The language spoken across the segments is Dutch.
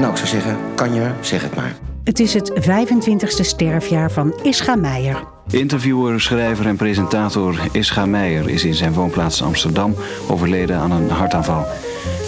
Nou, ik zou zeggen, kan je, zeg het maar. Het is het 25e sterfjaar van Ischa Meijer. Interviewer, schrijver en presentator Ischa Meijer is in zijn woonplaats Amsterdam overleden aan een hartaanval.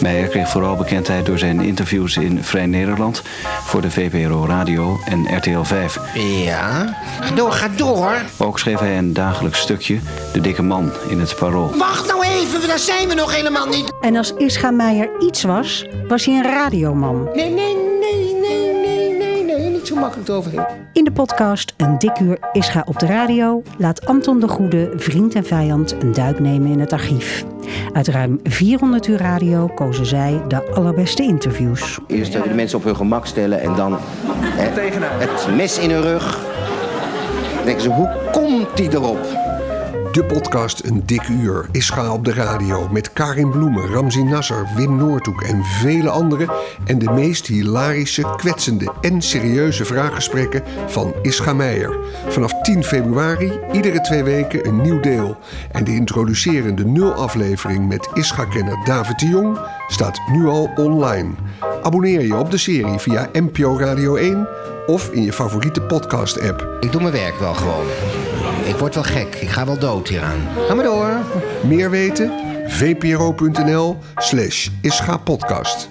Meijer kreeg vooral bekendheid door zijn interviews in Vrij Nederland, voor de VPRO Radio en RTL 5. Ja, ga door, ga door. Ook schreef hij een dagelijks stukje, De Dikke Man, in het Parool. Wacht nou even, daar zijn we nog helemaal niet. En als Ischa Meijer iets was, was hij een radioman. Nee, nee, nee, nee, nee, nee, nee, niet zo makkelijk eroverheen. In de podcast Een dik uur Ischa op de radio laat Anton de Goede, vriend en vijand, een duik nemen in het archief. Uit ruim 400 uur radio kozen zij de allerbeste interviews. Eerst de mensen op hun gemak stellen en dan hè, het mes in hun rug. Dan denken ze, hoe komt die erop? De podcast Een Dik Uur is ga op de radio met Karin Bloemen, Ramzi Nasser, Wim Noordhoek en vele anderen. En de meest hilarische, kwetsende en serieuze vraaggesprekken van Ischa Meijer. Vanaf 10 februari, iedere twee weken een nieuw deel. En de introducerende nul aflevering met Ischa-kenner David de Jong staat nu al online. Abonneer je op de serie via NPO Radio 1 of in je favoriete podcast-app. Ik doe mijn werk wel gewoon. Ik word wel gek, ik ga wel dood hieraan. Ga maar door. Meer weten? vpro.nl slash ischa podcast.